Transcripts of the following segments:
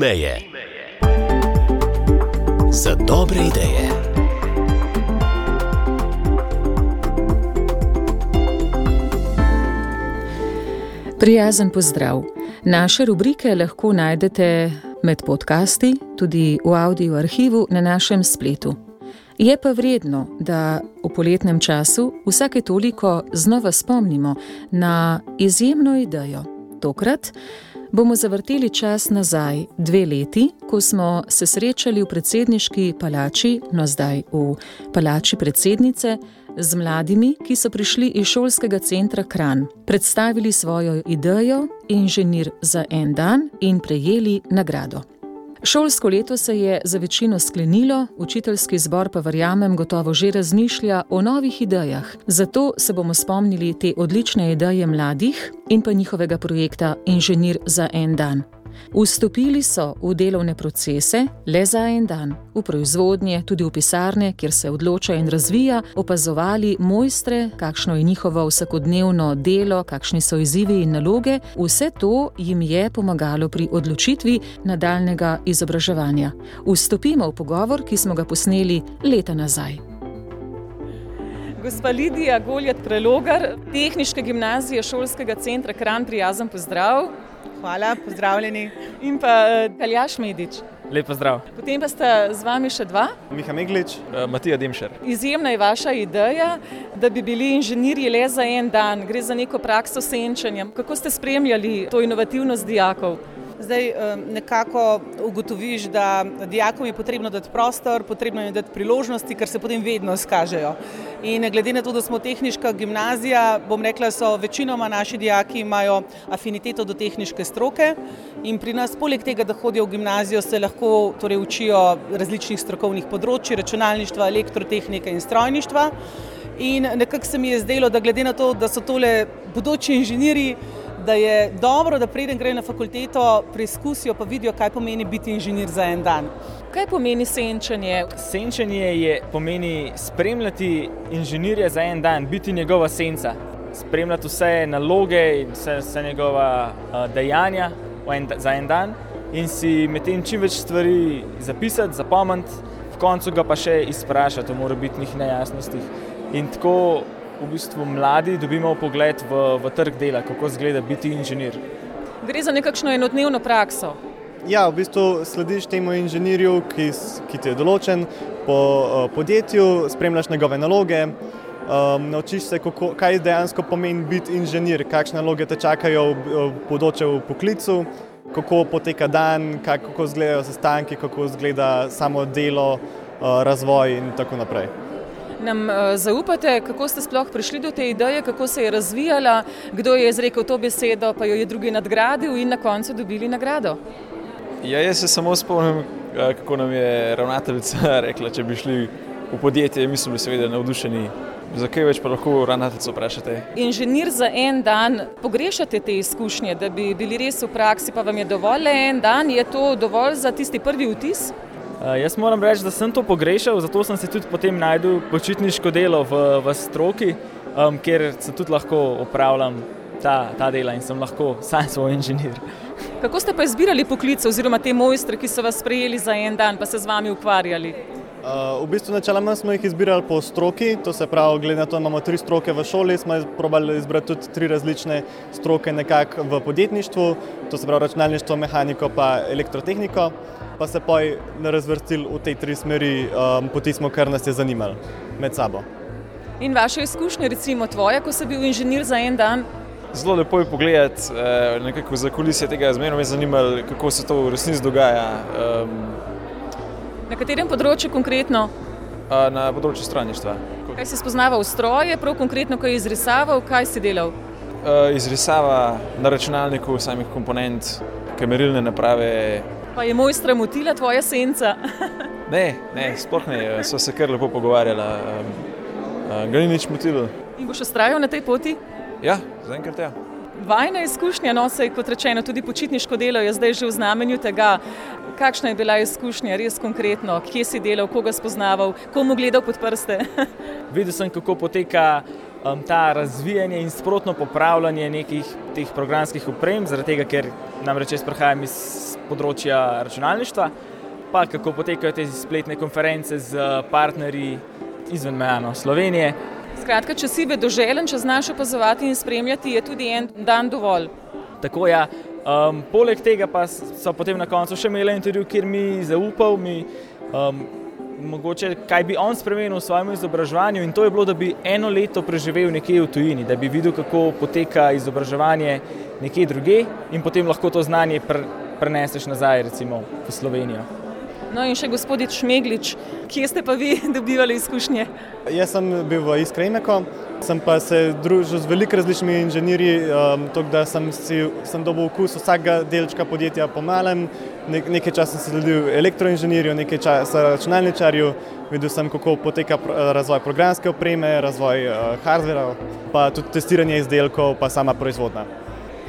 meje. Za dobre ideje. Prijazen pozdrav. Naše rubrike lahko najdete med podcasti, tudi v audio arhivu na našem spletu. Je pa vredno, da v poletnem času vsake toliko znova spomnimo na izjemno idejo. Tokrat bomo zavrteli čas nazaj, dve leti, ko smo se srečali v predsedniški palači, no zdaj v palači predsednice, z mladimi, ki so prišli iz šolskega centra Kran, predstavili svojo idejo Inženir za en dan in prejeli nagrado. Šolsko leto se je za večino sklenilo, učiteljski zbor pa verjamem gotovo že razmišlja o novih idejah. Zato se bomo spomnili te odlične ideje mladih in pa njihovega projekta Inženir za en dan. Vstopili so v delovne procese le za en dan, v proizvodnje, tudi v pisarne, kjer se odloča in razvija, opazovali mojstre, kakšno je njihovo vsakodnevno delo, kakšni so izzivi in naloge. Vse to jim je pomagalo pri odločitvi nadaljnega izobraževanja. Vstopimo v pogovor, ki smo ga posneli leta nazaj. Gospa Lidija Goljat Prelogar, Tehničke gimnazije šolskega centra Kran, prijazen pozdrav. Hvala, pozdravljeni. In pa Kaljaš Medič. Lep pozdrav. Potem pa sta z vami še dva. Miha Meglič, uh, Matija Demšer. Izjemna je vaša ideja, da bi bili inženirji le za en dan. Gre za neko prakso senčanja. Kako ste spremljali to inovativnost dijakov? Zdaj nekako ugotoviš, da dijakom je potrebno dati prostor, potrebno je dati priložnosti, ker se potem vedno skažejo. In glede na to, da smo tehnička gimnazija, bom rekla, so večinoma naši dijaki imajo afiniteto do tehničke stroke in pri nas, poleg tega, da hodijo v gimnazijo, se lahko torej učijo različnih strokovnih področji, računalništva, elektrotehnike in strojništva. In nekako se mi je zdelo, da glede na to, da so tole bodoči inženirji, da je dobro, da preden grejo na fakulteto, preizkusijo pa vidijo, kaj pomeni biti inženir za en dan. Kaj pomeni senčanje? Senčanje je pomeni spremljati inženirja za en dan, biti njegova senca, spremljati vse naloge in vse, vse njegova uh, dejanja en, za en dan in si medtem čim več stvari zapisati, zapomniti, v koncu ga pa še izprašati o morebitnih nejasnostih. In tako v bistvu mladi dobimo pogled v, v trg dela, kako izgleda biti inženir. Gre za nekakšno enodnevno prakso. Ja, v bistvu slediš temu inženirju, ki, ki ti je določen po uh, podjetju, spremljaš njegove naloge, um, naučiš se, kako, kaj dejansko pomeni biti inženir, kakšne naloge te čakajo v bodoče v poklicu, kako poteka dan, kako izgledajo sestanki, kako izgleda samo delo, uh, razvoj in tako naprej nam eh, zaupate, kako ste sploh prišli do te ideje, kako se je razvijala, kdo je izrekel to besedo, pa jo je drugi nadgradil in na koncu dobili nagrado. Ja, jaz se samo spomnim, eh, kako nam je ravnateljica rekla, če bi šli v podjetje, mi smo bili seveda navdušeni. Zakaj več pa lahko ravnateljico vprašate? Inženir za en dan, pogrešate te izkušnje, da bi bili res v praksi, pa vam je dovolj le en dan, je to dovolj za tisti prvi vtis? Uh, jaz moram reči, da sem to pogrešal, zato sem se tudi potem najdel počitniško delo v, v stroki, um, kjer se tudi lahko opravljam ta, ta dela in sem lahko sam svoj inženir. Kako ste pa izbirali poklice oziroma te mojstre, ki so vas sprejeli za en dan, pa se z vami ukvarjali? Uh, v bistvu načeloma smo jih izbirali po stroki, to se pravi, glede na to, da imamo tri stroke v šoli, smo izbrali izbrati tudi tri različne stroke nekako v podjetništvu, to se pravi računalništvo, mehaniko pa elektrotehniko pa se poj razvrstili v te tri smeri, um, poti smo, kar nas je zanimalo med sabo. In vaše izkušnje, recimo tvoje, ko si bil inženir za en dan? Zelo lepo je pogledati eh, nekako za kulisje tega, zmerno me je zanimalo, kako se to v resnici dogaja. Na katerem področju konkretno? Na področju strojništva. Kaj si spoznaval stroje, prav konkretno, kaj je izrisaval, kaj si delal? Izrisava na računalniku samih komponent, kamerilne naprave, Pa je mojstra motila tvoja senca? ne, ne, sploh ne, so se kar lepo pogovarjala, ga ni nič motilo. In boš ustrajal na tej poti? Ja, zaenkrat ja. Vajna izkušnja, no se je kot rečeno, tudi počitniško delo je zdaj že v znamenju tega. Kakšna je bila izkušnja, res konkretno, kje si delal, koga spoznaval, komu gledal pod prste? Videl sem, kako poteka um, ta razvijanje in sprotno popravljanje nekih teh programskih oprem, zaradi tega, ker namreč jaz prihajam iz področja računalništva, pa kako potekajo te spletne konference z partnerji izven meja no, Slovenije. Skratka, če si vedoželen, če znaš opazovati in spremljati, je tudi en dan dovolj. Tako ja. Um, poleg tega pa so potem na koncu še imeli intervju, kjer mi zaupal, mi, um, mogoče, kaj bi on spremenil v svojem izobraževanju. In to je bilo, da bi eno leto preživel nekje v tujini, da bi videl, kako poteka izobraževanje nekje druge in potem lahko to znanje pr preneseš nazaj, recimo v Slovenijo. No in še gospodič Šmeglič, kje ste pa vi dobivali izkušnje? Jaz sem bil v Iskrajmeku, sem pa se družil z veliko različnimi inženirji, um, tako da sem, si, sem dobil okus vsakega delčka podjetja po malem. Ne, nekaj časa sem sledil elektroinženirju, nekaj časa računalničarju, videl sem, kako poteka razvoj programske opreme, razvoj uh, hardvera, pa tudi testiranje izdelkov, pa sama proizvodnja.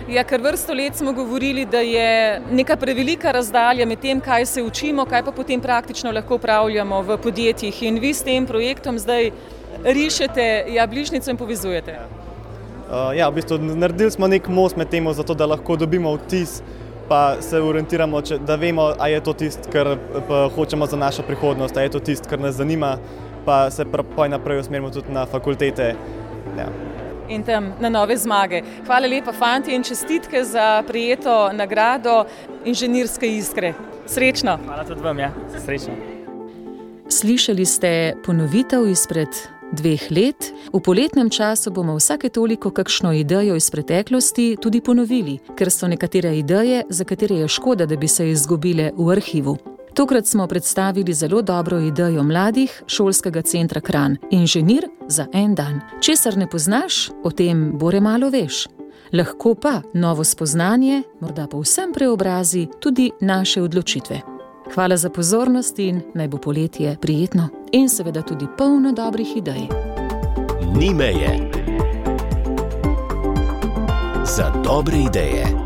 Ja, ker vrsto let smo govorili, da je neka prevelika razdalja med tem, kaj se učimo, kaj pa potem praktično lahko upravljamo v podjetjih. In vi s tem projektom zdaj rišete ja, bližnjico in povezujete. Uh, ja, v bistvu naredili smo nek most med tem, zato da lahko dobimo vtis, pa se orientiramo, če, da vemo, ali je to tisto, kar hočemo za našo prihodnost, ali je to tisto, kar nas zanima, pa se pa naprej usmerimo tudi na fakultete. Ja in tam na nove zmage. Hvala lepa, fanti, in čestitke za prijeto nagrado inženirske iskre. Srečno. Hvala tudi vam, ja. Srečno. Slišali ste ponovitev izpred dveh let. V poletnem času bomo vsake toliko kakšno idejo iz preteklosti tudi ponovili, ker so nekatere ideje, za katere je škoda, da bi se izgubile v arhivu. Tokrat smo predstavili zelo dobro idejo mladih šolskega centra Kran, inženir za en dan. Česar ne poznaš, o tem bore malo veš. Lahko pa novo spoznanje, morda pa vsem preobrazi tudi naše odločitve. Hvala za pozornost in naj bo poletje prijetno in seveda tudi polno dobrih idej. Ni meje za dobre ideje.